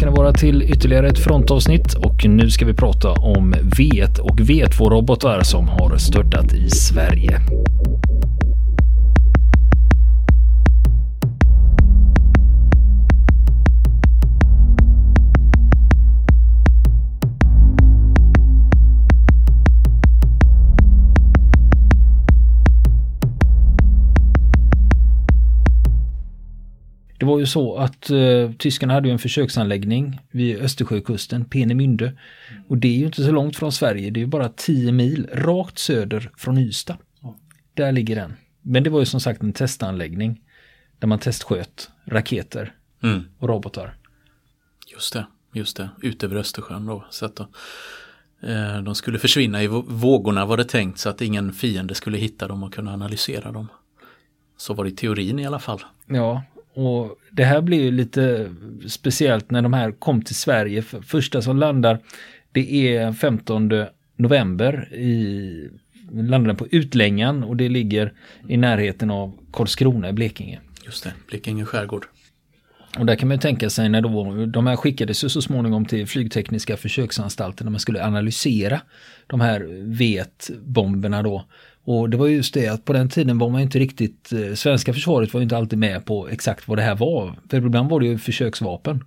ska ni vara till ytterligare ett frontavsnitt och nu ska vi prata om V1 och V2-robotar som har störtat i Sverige. Det var ju så att eh, tyskarna hade en försöksanläggning vid Östersjökusten, Peenemünde. Och det är ju inte så långt från Sverige, det är ju bara 10 mil rakt söder från Ystad. Där ligger den. Men det var ju som sagt en testanläggning där man testsköt raketer Mm. och robotar. Just det, just det. Ut över Östersjön då. Så att då eh, de skulle försvinna i vå- vågorna var det tänkt så att ingen fiende skulle hitta dem och kunna analysera dem. Så var det i teorin i alla fall. Ja, och det här blir ju lite speciellt när de här kom till Sverige. För Första som landar, det är 15 november i landade på Utlängan och det ligger i närheten av Karlskrona i Blekinge. Just det, Blekinge skärgård. Och där kan man ju tänka sig när då, de här skickades ju så småningom till flygtekniska försöksanstalten när man skulle analysera de här vetbomberna då. Och det var just det att på den tiden var man inte riktigt, eh, svenska försvaret var inte alltid med på exakt vad det här var. För ibland var det ju försöksvapen.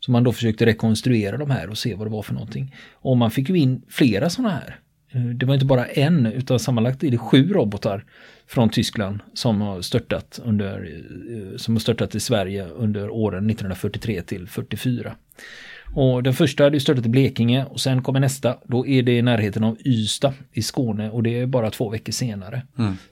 Så man då försökte rekonstruera de här och se vad det var för någonting. Och man fick ju in flera sådana här. Eh, Det var inte bara en utan sammanlagt är det sju robotar från Tyskland som har störtat, under, eh, som har störtat i Sverige under åren 1943 till 44. Och den första hade ju störtat i Blekinge och sen kommer nästa. Då är det i närheten av Ystad i Skåne och det är bara två veckor senare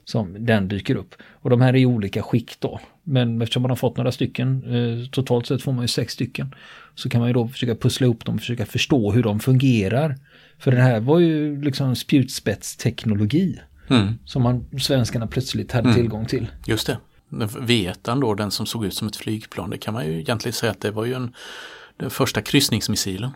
som den dyker upp. Och de här är i olika skick då. Men eftersom man har fått några stycken, eh, totalt sett får man ju sex stycken, så kan man ju då försöka pussla ihop dem och försöka förstå hur de fungerar. För det här var ju liksom spjutspetsteknologi Mm. som man, svenskarna plötsligt hade tillgång till. Just det. Vetan då, den som såg ut som ett flygplan, det kan man ju egentligen säga att det var ju en, den första kryssningsmissilen.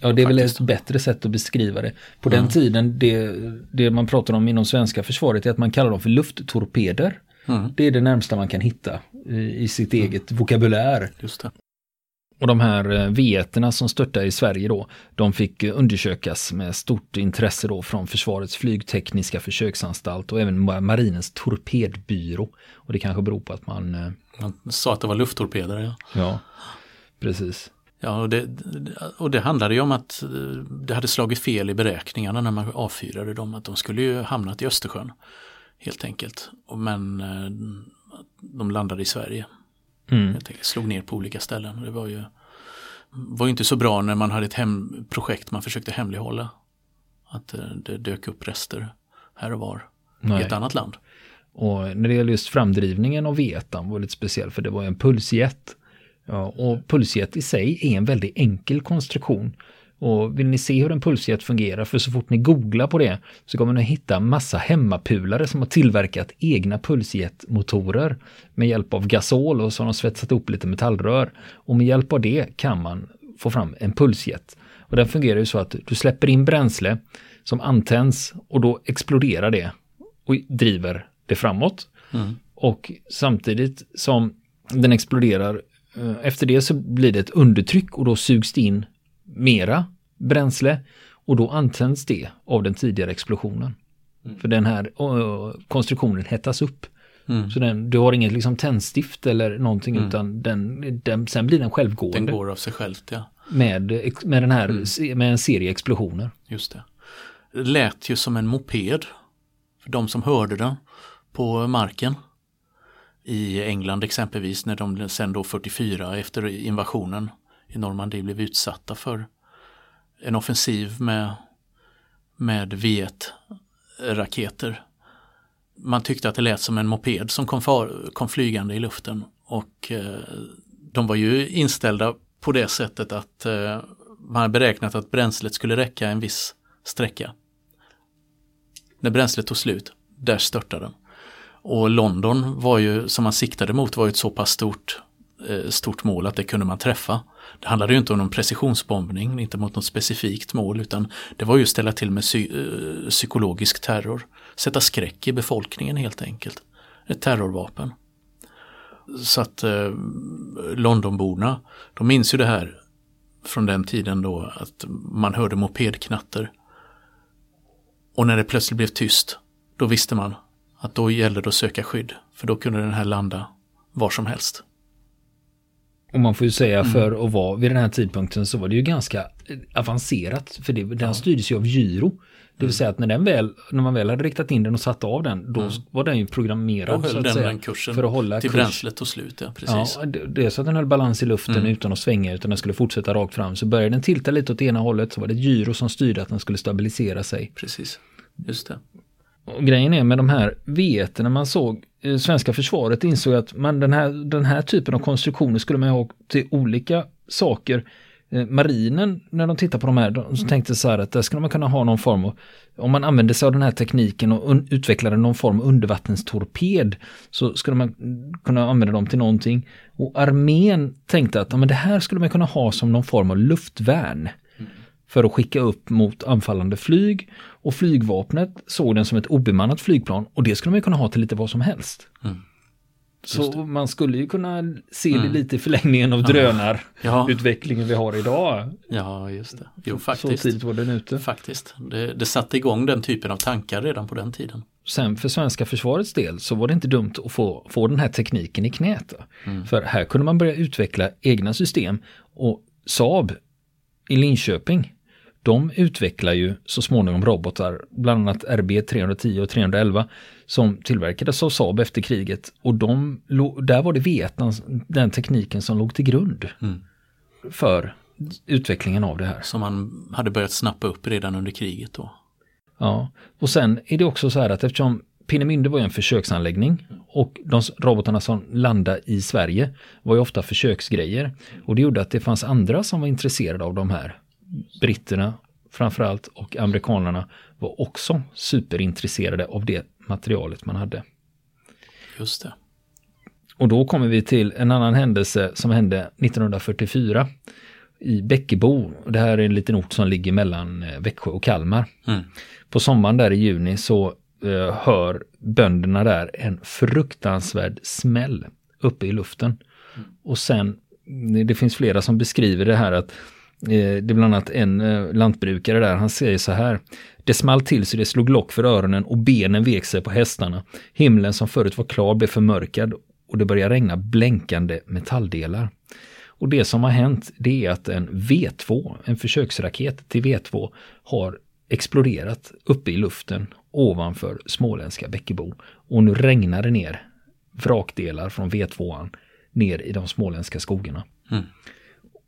Ja, det är väl Faktiskt. ett bättre sätt att beskriva det. På den tiden, det, det man pratar om inom svenska försvaret är att man kallar dem för lufttorpeder. Det är det närmsta man kan hitta i, sitt eget vokabulär. Just det. Och de här eh, V1 som störtade i Sverige då, de fick eh, undersökas med stort intresse då från Försvarets flygtekniska försöksanstalt och även ma- marinens torpedbyrå. Och det kanske beror på att man, eh, Man sa att det var lufttorpeder. Ja. ja, precis. Ja, och det, och det handlade ju om att eh, det hade slagit fel i beräkningarna när man avfyrade dem. Att de skulle ju hamnat i Östersjön. Helt enkelt. Men eh, de landade i Sverige. Mm. Helt enkelt, slog ner på olika ställen. Det var ju, var inte så bra när man hade ett hem, projekt man försökte hemlighålla. Att eh, det dök upp rester här och var i Nej. ett annat land. Och när det gäller just framdrivningen av V1 var lite speciell för det var en pulsjet. Ja, och pulsjet i sig är en väldigt enkel konstruktion. Och vill ni se hur en pulsjet fungerar, för så fort ni googlar på det så kommer ni hitta massa hemmapulare som har tillverkat egna pulsjetmotorer med hjälp av gasol och så har de svetsat upp lite metallrör. Och med hjälp av det kan man få fram en pulsjet. Och den fungerar ju så att du släpper in bränsle som antänds och då exploderar det och driver det framåt. Och samtidigt som den exploderar, efter det så blir det ett undertryck och då sugs det in mera bränsle och då antänds det av den tidigare explosionen. För den här eh, konstruktionen hettas upp. Så den, du har inget liksom tändstift eller någonting utan den, den, sen blir den Den självgående går av sig självt, ja. med, med, den här, med en serie explosioner. Just det. Det lät ju som en moped. För de som hörde den på marken. I England exempelvis när de sen då 44 efter invasionen i Normandie blev utsatta för en offensiv med, med V1-raketer. Man tyckte att det lät som en moped som kom, far, kom flygande i luften och eh, de var ju inställda på det sättet att eh, man beräknat att bränslet skulle räcka en viss sträcka. När bränslet tog slut, där störtade den. Och London var ju, som man siktade mot, var ju ett så pass stort, eh, stort mål att det kunde man träffa. Det handlade ju inte om någon precisionsbombning, inte mot något specifikt mål, utan det var ju att ställa till med psy eh, psykologisk terror. Sätta skräck i befolkningen helt enkelt. Ett terrorvapen. Så att eh, Londonborna, de minns ju det här från den tiden då att man hörde mopedknatter. Och när det plötsligt blev tyst, då visste man att då gällde det att söka skydd. För då kunde den här landa var som helst. Och man får ju säga mm. för att vara vid den här tidpunkten så var det ju ganska avancerat. För det, den ja. styrdes ju av gyro. Det vill säga att när, den väl, när man väl hade riktat in den och satt av den, då mm. var den ju programmerad. Då höll den säga, den kursen för att hålla till kurs. bränslet och slut. Ja, precis. Ja, det, det är så att den höll balans i luften mm. utan att svänga, utan den skulle fortsätta rakt fram. Så började den tilta lite åt ena hållet, så var det ett gyro som styrde att den skulle stabilisera sig. Precis, just det. Och grejen är med de här V1 när man såg eh, svenska försvaret insåg att man, den, här, den här typen av konstruktioner skulle man ha till olika saker. Eh, marinen, när de tittar på de här, de tänkte så här att där skulle man kunna ha någon form av, om man använde sig av den här tekniken och utvecklade någon form av undervattenstorped så skulle man kunna använda dem till någonting. Och armén tänkte att ja, men det här skulle man kunna ha som någon form av luftvärn för att skicka upp mot anfallande flyg. Och flygvapnet såg den som ett obemannat flygplan och det skulle man kunna ha till lite vad som helst. Mm. Så man skulle ju kunna se mm. det lite i förlängningen av drönarutvecklingen ja. vi har idag. Ja, just det. Jo, faktiskt. Så tidigt var den ute. Faktiskt. Det, det satte igång den typen av tankar redan på den tiden. Sen för svenska försvarets del så var det inte dumt att få, få den här tekniken i knät. Mm. För här kunde man börja utveckla egna system och Saab i Linköping de utvecklar ju så småningom robotar, bland annat RB310 och 311 som tillverkades av Saab efter kriget och de, där var det Vietnam, den tekniken som låg till grund mm. för utvecklingen av det här. Som man hade börjat snappa upp redan under kriget då. Ja, och sen är det också så här att eftersom Pinnemynde var ju en försöksanläggning och de robotarna som landade i Sverige var ju ofta försöksgrejer. Och det gjorde att det fanns andra som var intresserade av de här britterna framförallt och amerikanerna var också superintresserade av det materialet man hade. Just det. Och då kommer vi till en annan händelse som hände 1944 i Bäckebo. Det här är en liten ort som ligger mellan eh, Växjö och Kalmar. Mm. På sommaren där i juni så eh, hör bönderna där en fruktansvärd smäll uppe i luften. Mm. Och sen, det finns flera som beskriver det här att Eh, det är bland annat en eh, lantbrukare där, han säger så här. Det small till så det slog lock för öronen och benen vek sig på hästarna. Himlen som förut var klar blev förmörkad och det började regna blänkande metalldelar. Och det som har hänt det är att en V2, en försöksraket till V2, har exploderat uppe i luften ovanför småländska Bäckebo. Och nu regnar det ner vrakdelar från V2 ner i de småländska skogarna. Mm.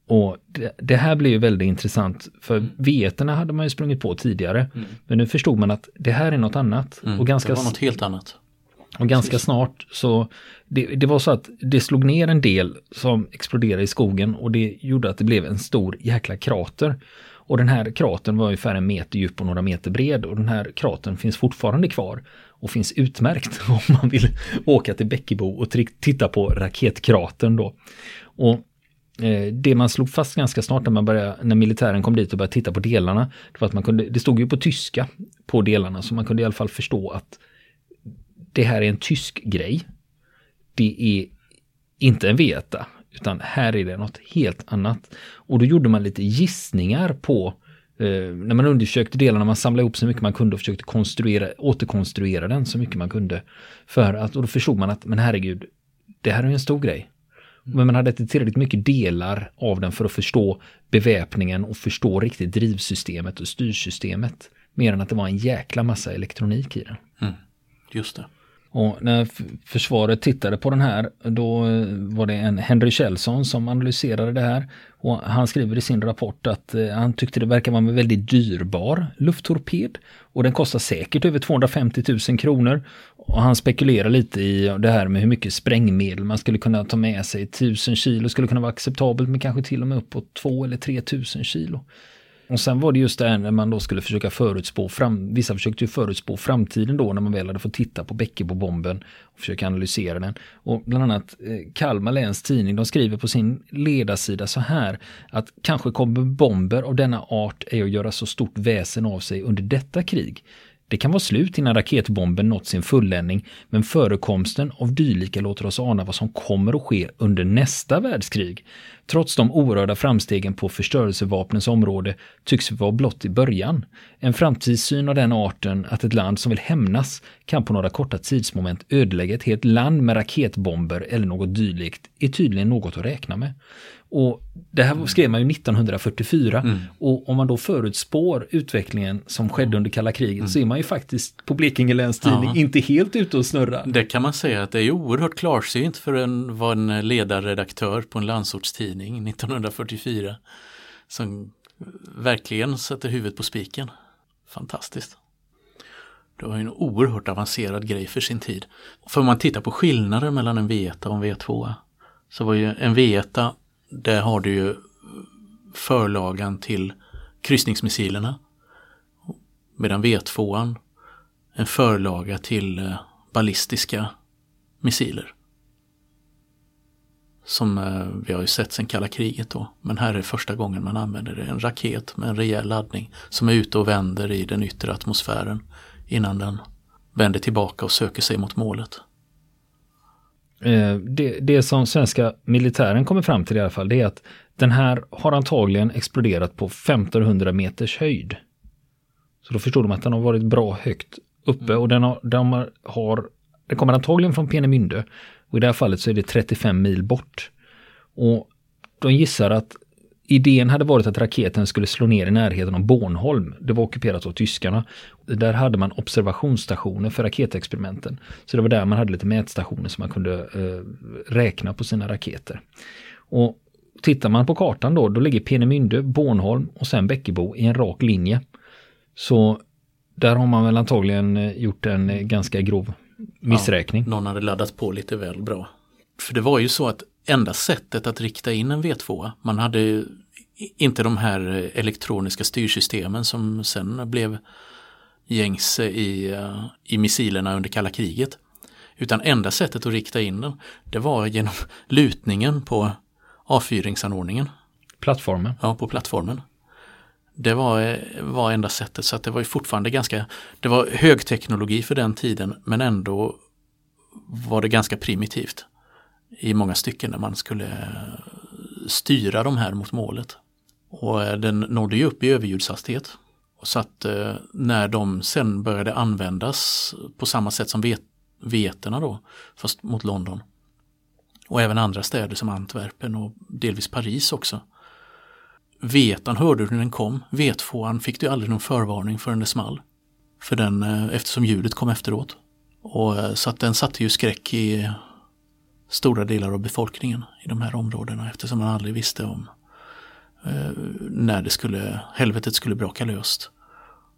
Och det, det, här blir ju väldigt intressant för mm. veterna hade man ju sprungit på tidigare. Mm. Men nu förstod man att det här är något annat. Mm. Och ganska, det var något helt annat. Och ganska Precis. snart så det, det, var så att det slog ner en del som exploderade i skogen och det gjorde att det blev en stor jäkla krater. Och den här kratern var ungefär en meter djup och några meter bred och den här kratern finns fortfarande kvar och finns utmärkt om man vill åka till Bäckebo och titta på raketkratern då. Och Eh, det man slog fast ganska snart när, man började, när militären kom dit och började titta på delarna, det var att man kunde, det stod ju på tyska på delarna, så man kunde i alla fall förstå att det här är en tysk grej. Det är inte en veta, utan här är det något helt annat. Och då gjorde man lite gissningar på eh, när man undersökte delarna, man samlade ihop så mycket man kunde och försökte konstruera, återkonstruera den så mycket man kunde. För att, och då förstod man att, men herregud, det här är en stor grej. Men man hade inte tillräckligt mycket delar av den för att förstå beväpningen och förstå riktigt drivsystemet och styrsystemet. Mer än att det var en jäkla massa elektronik i den. Mm, just det. Och när försvaret tittade på den här, då eh, var det en Henry Kjellson som analyserade det här. Och han skriver i sin rapport att eh, han tyckte det verkar vara en väldigt dyrbar lufttorped. Och den kostar säkert över 250 000 kronor. Och han spekulerar lite i det här med hur mycket sprängmedel man skulle kunna ta med sig. 1000 kilo skulle kunna vara acceptabelt men kanske till och med uppåt 2 eller 3000 kilo. Och sen var det just det här när man då skulle försöka förutspå, fram, vissa försökte ju förutspå framtiden då när man väl hade fått titta på Bäckebobomben och försöka analysera den. Och bland annat eh, Kalmar läns tidning, de skriver på sin ledarsida så här att kanske kommer bomber av denna art är att göra så stort väsen av sig under detta krig. Det kan vara slut innan raketbomben nått sin fulländning, men förekomsten av dylika låter oss ana vad som kommer att ske under nästa världskrig. Trots de orörda framstegen på förstörelsevapnens område tycks vi vara blott i början. En framtidssyn av den arten att ett land som vill hämnas kan på några korta tidsmoment ödelägga ett helt land med raketbomber eller något dylikt är tydligen något att räkna med. Och det här skrev man ju 1944 mm. och om man då förutspår utvecklingen som skedde under kalla kriget mm. så är man ju faktiskt på Blekinge Läns Tidning ja. inte helt ute och snurrar. Det kan man säga att det är oerhört klarsynt för en, var en ledarredaktör på en landsortstidning 1944 som verkligen sätter huvudet på spiken. Fantastiskt. Det var en oerhört avancerad grej för sin tid. För om man tittar på skillnader mellan en V1 och en V2 så var ju en V1 där har du ju förlagan till kryssningsmissilerna. Medan V2 en förlaga till eh, ballistiska missiler. Som eh, vi har ju sett sedan kalla kriget då. Men här är första gången man använder det. En raket med en rejäl laddning som är ute och vänder i den yttre atmosfären innan den vänder tillbaka och söker sig mot målet. Eh, det, det som svenska militären kommer fram till i alla fall det är att den här har antagligen exploderat på 1500 meters höjd. Så då förstår de att den har varit bra högt uppe och den har, de har den kommer antagligen från Peenemünde och i det här fallet så är det 35 mil bort. Och de gissar att idén hade varit att raketen skulle slå ner i närheten av Bornholm. Det var ockuperat av tyskarna. Där hade man observationsstationer för raketexperimenten. Så det var där man hade lite mätstationer som man kunde eh, räkna på sina raketer. Och tittar man på kartan då, då ligger Peenemünde, Bornholm och sen Bäckebo i en rak linje. Så där har man väl antagligen eh, gjort en eh, ganska grov missräkning. Ja, någon hade laddat på lite väl bra. För det var ju så att enda sättet att rikta in en V2, man hade inte de här elektroniska styrsystemen som sen blev gängse i, eh, i missilerna under kalla kriget. Utan enda sättet att rikta in den, det var genom lutningen på avfyringsanordningen. Plattformen? Ja, på plattformen. Det var, var enda sättet så att det var ju fortfarande ganska, det var högteknologi för den tiden men ändå var det ganska primitivt i många stycken när man skulle styra de här mot målet. Och eh, den nådde ju upp i överljudshastighet. Så att eh, när de sen började användas på samma sätt som vet veterna då, fast mot London. Och även andra städer som Antwerpen och delvis Paris också. Vetan hörde du när den kom, vetfåan fick du aldrig någon förvarning förrän det small. För den, eh, eftersom ljudet kom efteråt. Och så att den satte ju skräck i stora delar av befolkningen i de här områdena eftersom man aldrig visste om eh, när det skulle, helvetet skulle braka löst.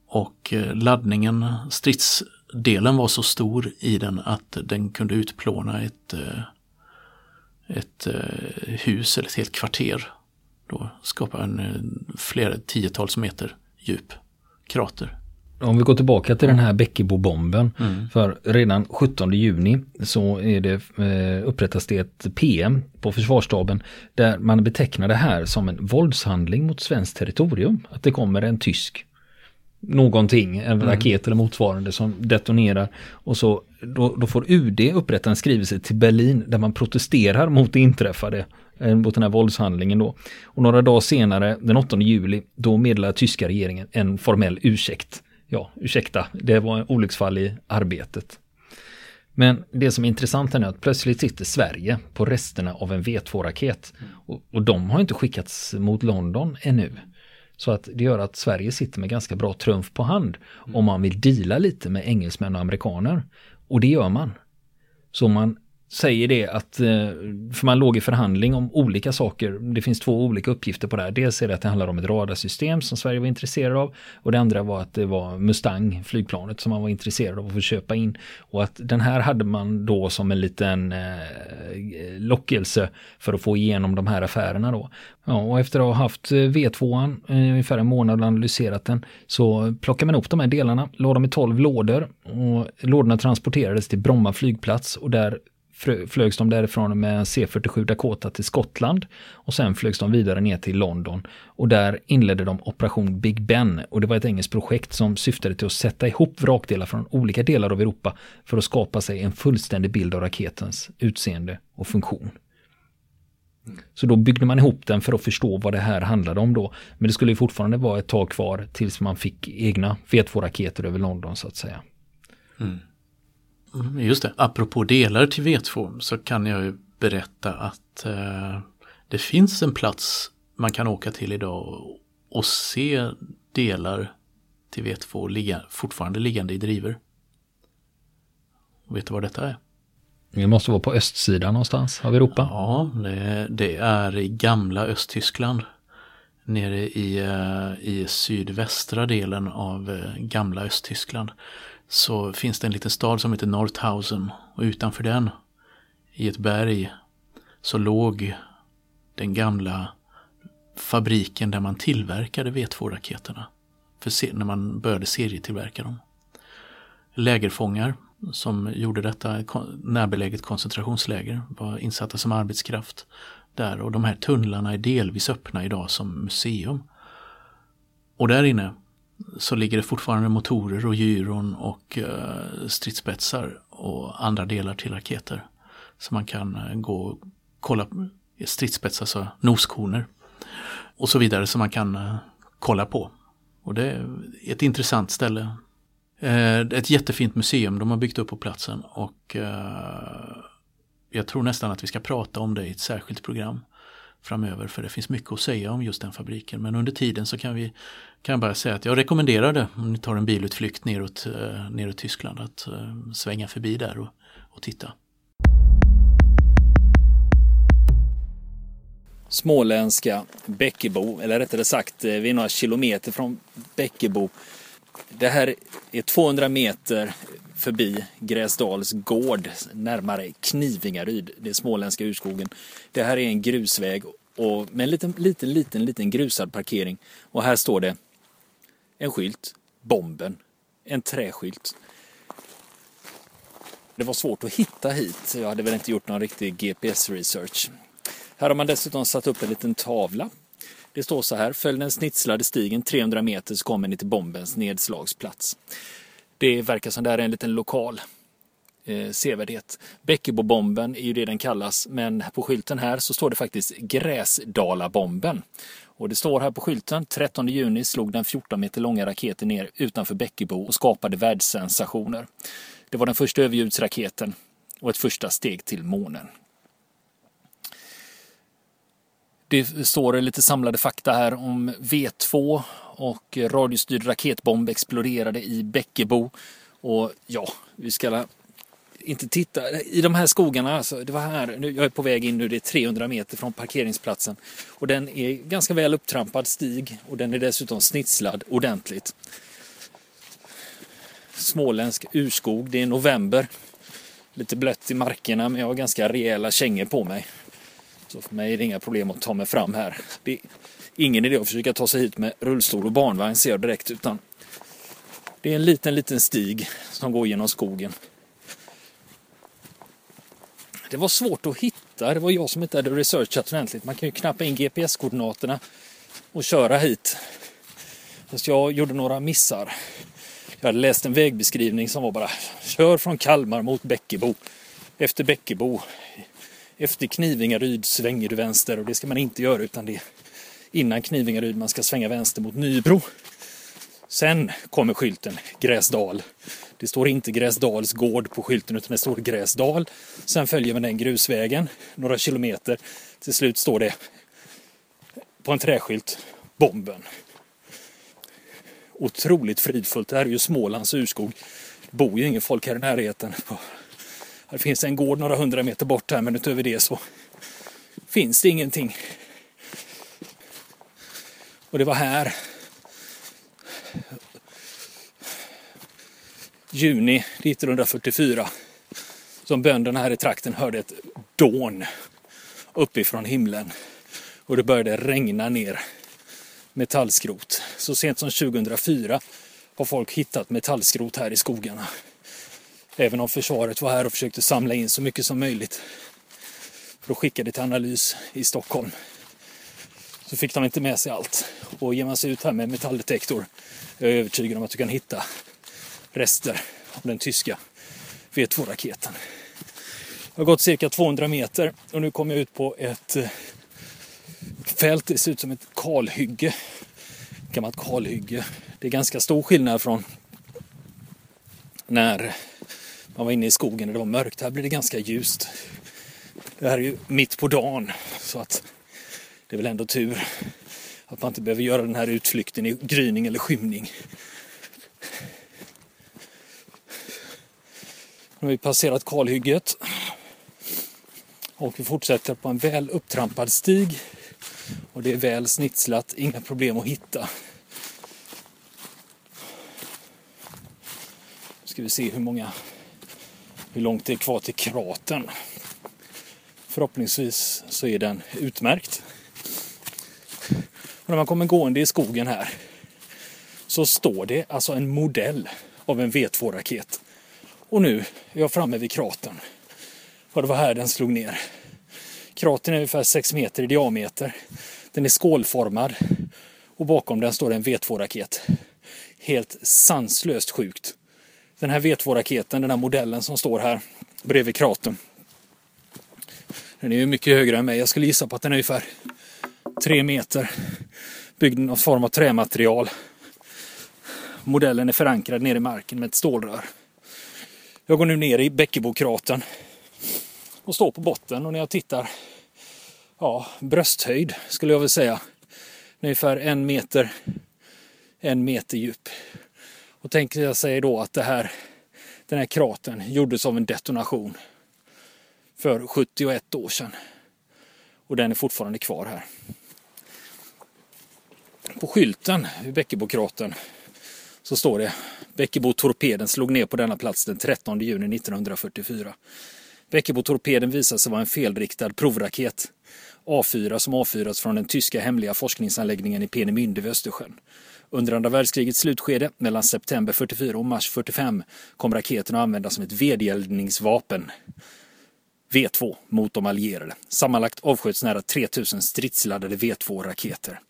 Och eh, laddningen, stridsdelen var så stor i den att den kunde utplåna ett, eh, ett eh, hus eller ett helt kvarter. Då skapa en eh, flera tiotals meter djup krater om vi går tillbaka till den här Bäckebobomben. Mm. För redan 17 juni så är det, eh, upprättas det ett PM på försvarsstaben där man betecknar det här som en våldshandling mot svenskt territorium. Att det kommer en tysk någonting, en mm. raket eller motsvarande som detonerar. Och så då, då, får UD upprätta en skrivelse till Berlin där man protesterar mot det inträffade, eh, mot den här våldshandlingen då. Och några dagar senare, den 8 juli, då meddelar tyska regeringen en formell ursäkt ja, ursäkta, det var en olycksfall i arbetet. Men det som är intressant är att plötsligt sitter Sverige på resterna av en V2-raket. Och, och de har inte skickats mot London ännu. Så att det gör att Sverige sitter med ganska bra trumf på hand om man vill dela lite med engelsmän och amerikaner. Och det gör man. Så man säger det att, eh, för man låg i förhandling om olika saker, det finns två olika uppgifter på det här. Dels är det att det handlar om ett radarsystem som Sverige var intresserad av och det andra var att det var Mustang, flygplanet, som man var intresserad av att få köpa in. Och att den här hade man då som en liten eh, lockelse för att få igenom de här affärerna då. Ja, och efter att ha haft eh, V2an ungefär en månad och analyserat den så plockar man upp de här delarna, la dem i 12 lådor och lådorna transporterades till Bromma flygplats och där flögs de därifrån med C47 Dakota till Skottland och sen flögs de vidare ner till London och där inledde de operation Big Ben och det var ett engelskt projekt som syftade till att sätta ihop vrakdelar från olika delar av Europa för att skapa sig en fullständig bild av raketens utseende och funktion. Så då byggde man ihop den för att förstå vad det här handlade om då. Men det skulle ju fortfarande vara ett tag kvar tills man fick egna V2-raketer över London så att säga. Mm mm just det, apropå delar till V2 så kan jag ju berätta att eh, det finns en plats man kan åka till idag och, se delar till V2 ligga, fortfarande liggande i driver. Vet du vad detta är? Det måste vara på östsidan någonstans av Europa. Ja, det, det är i gamla Östtyskland. Nere i, eh, i sydvästra delen av eh, gamla Östtyskland så finns det en liten stad som heter Northausen och utanför den i ett berg så låg den gamla fabriken där man tillverkade V2-raketerna. För när man började serietillverka dem. Lägerfångar som gjorde detta närbeläget koncentrationsläger var insatta som arbetskraft där och de här tunnlarna är delvis öppna idag som museum. Och där inne så ligger det fortfarande motorer och gyron och eh, stridsspetsar och andra delar till raketer. Så man kan eh, gå och kolla stridsspetsar, alltså noskoner och så vidare som man kan eh, kolla på. Och det är ett intressant ställe Eh, ett jättefint museum de har byggt upp på platsen och jag tror nästan att vi ska prata om det i ett särskilt program framöver för det finns mycket att säga om just den fabriken. Men under tiden så kan vi kan jag bara säga att jag rekommenderar det om ni tar en bilutflykt neråt, eh, neråt Tyskland att eh, svänga förbi där och, och titta. Småländska Bäckebo, eller rättare sagt eh, vi är några kilometer från Bäckebo det här är 200 meter förbi Gräsdals gård, närmare Knivingaryd, det småländska urskogen. Det här är en grusväg och med en liten, liten, liten, liten grusad parkering. Och här står det en skylt, Bomben, en träskylt. Det var svårt att hitta hit. Jag hade väl inte gjort någon riktig GPS-research. Här har man dessutom satt upp en liten tavla det står så här, följ den snitslade stigen 300 meter så kommer ni till bombens nedslagsplats. Det verkar som det här är en liten lokal eh, sevärdhet. Bäckebobomben är ju det den kallas, men på skylten här så står det faktiskt Gräsdalabomben. Och det står här på skylten, 13 juni slog den 14 meter långa raketen ner utanför Bäckebo och skapade världssensationer. Det var den första överljudsraketen och ett första steg till månen. Det står lite samlade fakta här om V2 och radiostyrd raketbomb exploderade i Bäckebo. Och ja, vi ska inte titta i de här skogarna. Alltså, det var här, nu, jag är på väg in nu, det är 300 meter från parkeringsplatsen. Och den är ganska väl upptrampad stig och den är dessutom snitslad ordentligt. Småländsk urskog, det är november. Lite blött i markerna men jag har ganska rejäla kängor på mig. Så för mig är det inga problem att ta mig fram här. Det är ingen idé att försöka ta sig hit med rullstol och barnvagn ser jag direkt utan det är en liten, liten stig som går genom skogen. Det var svårt att hitta. Det var jag som inte hade researchat ordentligt. Man kan ju knappa in GPS-koordinaterna och köra hit. Fast jag gjorde några missar. Jag hade läst en vägbeskrivning som var bara kör från Kalmar mot Bäckebo. Efter Bäckebo efter Knivingaryd svänger du vänster och det ska man inte göra utan det är innan Knivingaryd man ska svänga vänster mot Nybro. Sen kommer skylten Gräsdal. Det står inte Gräsdals gård på skylten utan det står Gräsdal. Sen följer man den grusvägen några kilometer. Till slut står det på en träskylt Bomben. Otroligt fridfullt. Det här är ju Smålands urskog. Det bor ju ingen folk här i närheten. Det finns en gård några hundra meter bort här men utöver det så finns det ingenting. Och det var här juni 1944 som bönderna här i trakten hörde ett dån uppifrån himlen och det började regna ner metallskrot. Så sent som 2004 har folk hittat metallskrot här i skogarna. Även om försvaret var här och försökte samla in så mycket som möjligt för att skicka det till analys i Stockholm. Så fick de inte med sig allt. Och ger man sig ut här med metalldetektor jag är övertygad om att du kan hitta rester av den tyska V2-raketen. Jag har gått cirka 200 meter och nu kommer jag ut på ett eh, fält. Det ser ut som ett kalhygge. Ett gammalt kalhygge. Det är ganska stor skillnad från när man var inne i skogen och det var mörkt. Här blir det ganska ljust. Det här är ju mitt på dagen så att det är väl ändå tur att man inte behöver göra den här utflykten i gryning eller skymning. Nu har vi passerat kalhygget och vi fortsätter på en väl upptrampad stig och det är väl snitslat, inga problem att hitta. Nu ska vi se hur många hur långt det är kvar till kratern. Förhoppningsvis så är den utmärkt. Och när man kommer gående i skogen här så står det alltså en modell av en V2-raket. Och nu är jag framme vid kratern. Och det var här den slog ner. Kratern är ungefär 6 meter i diameter. Den är skålformad och bakom den står en V2-raket. Helt sanslöst sjukt. Den här V2-raketen, den här modellen som står här bredvid kratern. Den är ju mycket högre än mig. Jag skulle gissa på att den är ungefär 3 meter. Byggd i någon form av trämaterial. Modellen är förankrad ner i marken med ett stålrör. Jag går nu ner i Bäckebokratern och står på botten och när jag tittar, ja, brösthöjd skulle jag väl säga. Ungefär en meter, en meter djup. Och tänker jag säga då att det här, den här kratern gjordes av en detonation för 71 år sedan. Och den är fortfarande kvar här. På skylten vid Bäckebokratern så står det Bäckebo-torpeden slog ner på denna plats den 13 juni 1944. Bäckebo-torpeden visade sig vara en felriktad provraket A4 som avfyrats från den tyska hemliga forskningsanläggningen i Peenemünde vid Östersjön. Under andra världskrigets slutskede, mellan september 44 och mars 45, kom raketen att användas som ett vedeldningsvapen. V2 mot de allierade. Sammanlagt avsköts nära 3000 stridsladdade V2-raketer.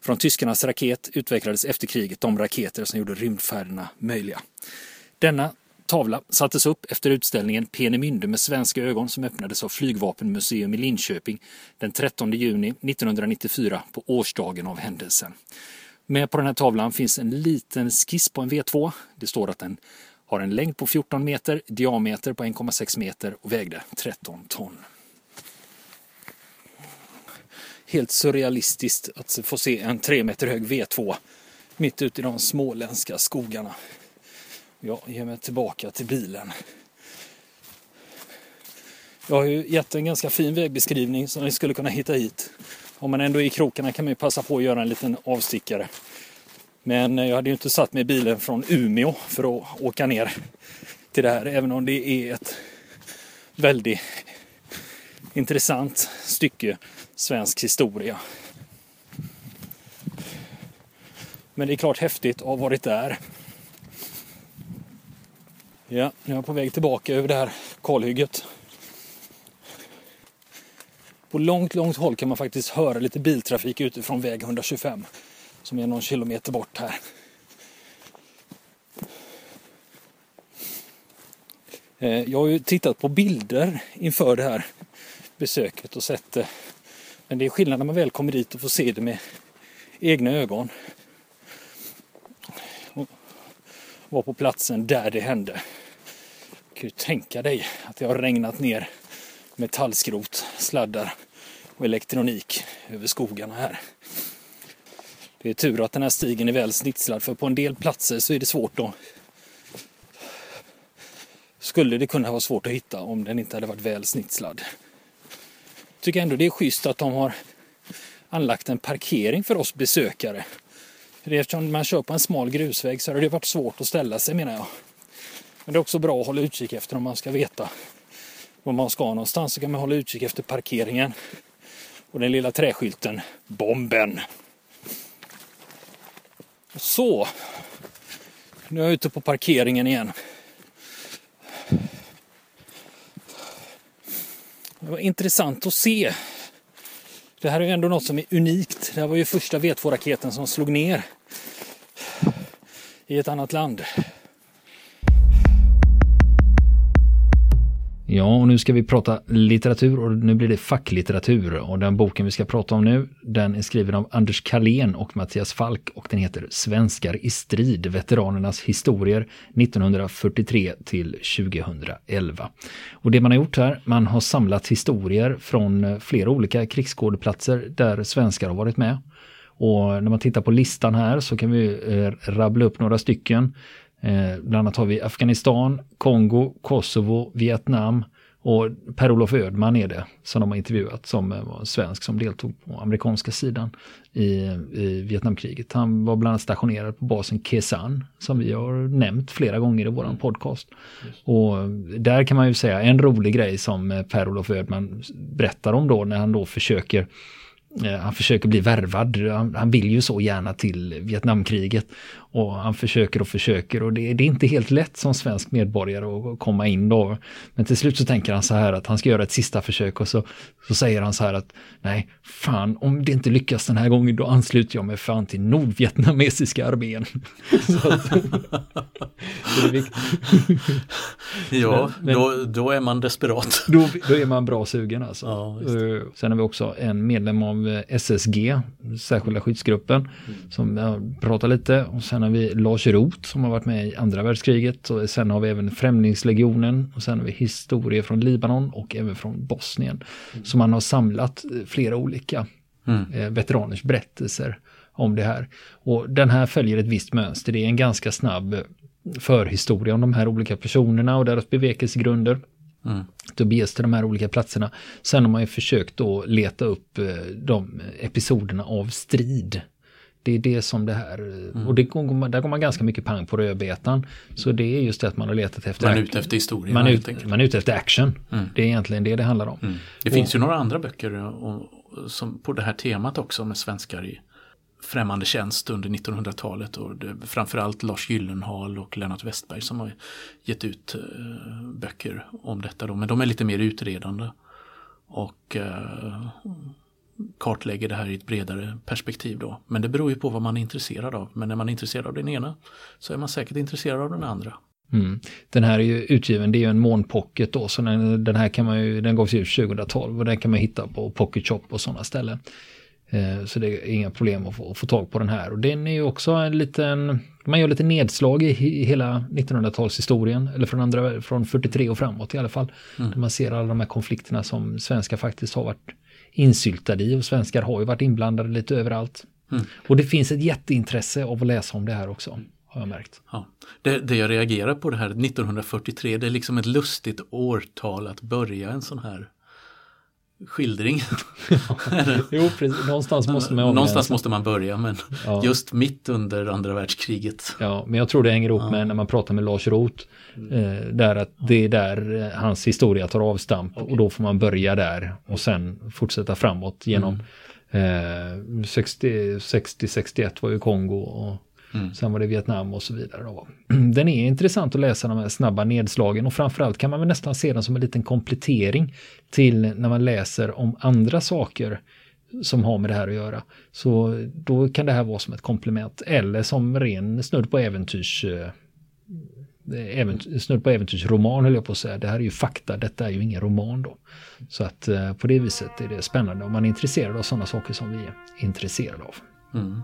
Från tyskarnas raket utvecklades efter kriget de raketer som gjorde rymdfärderna möjliga. Denna tavla sattes upp efter utställningen Peenemünde med svenska ögon som öppnades av Flygvapenmuseum i Linköping den 13 juni 1994 på årsdagen av händelsen. Med på den här tavlan finns en liten skiss på en V2. Det står att den har en längd på 14 meter, diameter på 1,6 meter och vägde 13 ton. Helt surrealistiskt att få se en 3 meter hög V2 mitt ute i de småländska skogarna. Jag ger mig tillbaka till bilen. Jag har ju gett en ganska fin vägbeskrivning som ni skulle kunna hitta hit. Om man ändå är i krokarna kan man ju passa på att göra en liten avstickare. Men eh, jag hade ju inte satt mig i bilen från Umeå för att åka ner till det här, även om det är ett väldigt intressant stycke svensk historia. Men det är klart häftigt att ha varit där. Ja, nu är jag på väg tillbaka över det här kalhygget. På långt, långt håll kan man faktiskt höra lite biltrafik utifrån väg 125 som är någon kilometer bort här. Eh, jag har ju tittat på bilder inför det här besöket och sett det. Men det är skillnad när man väl kommer dit och får se det med egna ögon. Och var på platsen där det hände. Du kan ju tänka dig att det har regnat ner metallskrot, sladdar och elektronik över skogarna här. Det är tur att den här stigen är väl snitslad för på en del platser så är det svårt att skulle det kunna vara svårt att hitta om den inte hade varit väl snitslad. Tycker ändå det är schysst att de har anlagt en parkering för oss besökare. Eftersom man kör på en smal grusväg så har det varit svårt att ställa sig menar jag. Men det är också bra att hålla utkik efter om man ska veta var man ska någonstans så kan man hålla utkik efter parkeringen. Och den lilla träskylten Bomben. Så. Nu är jag ute på parkeringen igen. Det var intressant att se. Det här är ju ändå något som är unikt. Det här var ju första V2-raketen som slog ner i ett annat land. Ja, och nu ska vi prata litteratur och nu blir det facklitteratur. Och den boken vi ska prata om nu, den är skriven av Anders Karlén och Mattias Falk och den heter Svenskar i strid, veteranernas historier 1943 till 2011. Och det man har gjort här, man har samlat historier från flera olika krigsskådeplatser där svenskar har varit med. Och när man tittar på listan här så kan vi eh, rabbla upp några stycken. Eh, bland annat har vi Afghanistan, Kongo, Kosovo, Vietnam och Per-Olof Ödman är det som de har intervjuat som eh, var svensk som deltog på amerikanska sidan i, i Vietnamkriget. Han var bland annat stationerad på basen Kesan som vi har nämnt flera gånger i våran podcast. Och där kan man ju säga en rolig grej som eh, Per-Olof Ödman berättar om då när han då försöker han försöker bli värvad. Han, han, vill ju så gärna till Vietnamkriget. Och han försöker och försöker och det, det, är inte helt lätt som svensk medborgare att komma in då. Men till slut så tänker han så här att han ska göra ett sista försök och så, så säger han så här att nej, fan om det inte lyckas den här gången då ansluter jag mig fan till nordvietnamesiska armén. att, ja, men, då, då är man desperat. Då, då är man bra sugen alltså. Ja, uh, sen har vi också en medlem av SSG, särskilda skyddsgruppen, mm. som pratar lite. Och sen har vi Lars Roth som har varit med i andra världskriget. Och sen har vi även Främlingslegionen och sen har vi historier från Libanon och även från Bosnien. Mm. Så man har samlat flera olika mm. eh, veteraners berättelser om det här. Och den här följer ett visst mönster. Det är en ganska snabb förhistoria om de här olika personerna och deras bevekelsegrunder. Mm. Då beges till de här olika platserna. Sen har man ju försökt då leta upp eh, de episoderna av strid det är det som det här, mm. och det, där går man ganska mycket pang på rödbetan. Så det är just det att man har letat efter... Man är ute efter historien. Man ut, man är ute efter action. Mm. Det är egentligen det det handlar om. Mm. Det och, finns ju några andra böcker och, och, som på det här temat också med svenskar i främmande tjänst under 1900-talet och det, framförallt Lars Gyllenhaal och Lennart Westberg som har gett ut uh, böcker om detta då, men de är lite mer utredande. Och uh, kartlägger det här i ett bredare perspektiv då. Men det beror ju på vad man är intresserad av. Men när man är intresserad av den ena så är man säkert intresserad av den andra. Mm. Den här är ju utgiven, det är ju en månpocket då, så den, den, här kan man ju, den gavs ut 2012 och den kan man hitta på Pocket Shop och sådana ställen. Eh, så det är inga problem att få, att få, tag på den här. Och den är ju också en liten, man gör lite nedslag i, i hela 1900-talshistorien, eller från, andra, från 43 och framåt i alla fall. Mm. Där man ser alla de här konflikterna som svenskar faktiskt har varit insyltade i och svenskar har ju varit inblandade lite överallt. Mm. Och det finns ett jätteintresse av att läsa om det här också. Har jag märkt. Ja. Det, det jag reagerar på det här 1943, det är liksom ett lustigt årtal att börja en sån här skildring. jo, precis. Någonstans måste man Någonstans måste man börja, men ja. just mitt under andra världskriget. Ja, men jag tror det hänger ihop ja. med när man pratar med Lars Roth. Eh, där att det är där eh, hans historia tar avstamp okay. och då får man börja där och sen fortsätta framåt genom mm. eh, 60-61 var ju Kongo och Mm. Sen var det Vietnam och så vidare. Då. Den är intressant att läsa de här snabba nedslagen och framförallt kan man väl nästan se den som en liten komplettering till när man läser om andra saker som har med det här att göra. Så då kan det här vara som ett komplement eller som ren snudd på äventyrs eh, äventyr, snudd på äventyrsroman höll jag på att säga. Det här är ju fakta, detta är ju ingen roman då. Så att eh, på det viset är det spännande om man är intresserad av sådana saker som vi är intresserade av. Mm.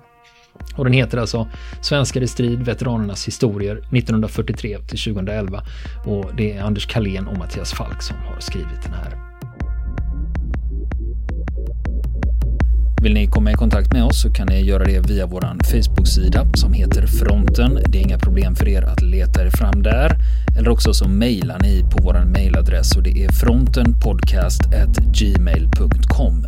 Och den heter alltså Svenskar i strid, veteranernas historier 1943 till 2011. Och det är Anders Kalén och Mattias Falk som har skrivit den här. Vill ni komma i kontakt med oss så kan ni göra det via vår Facebook-sida som heter Fronten. Det är inga problem för er att leta er fram där. Eller också så mejlar ni på vår mejladress och det är frontenpodcastgmail.com.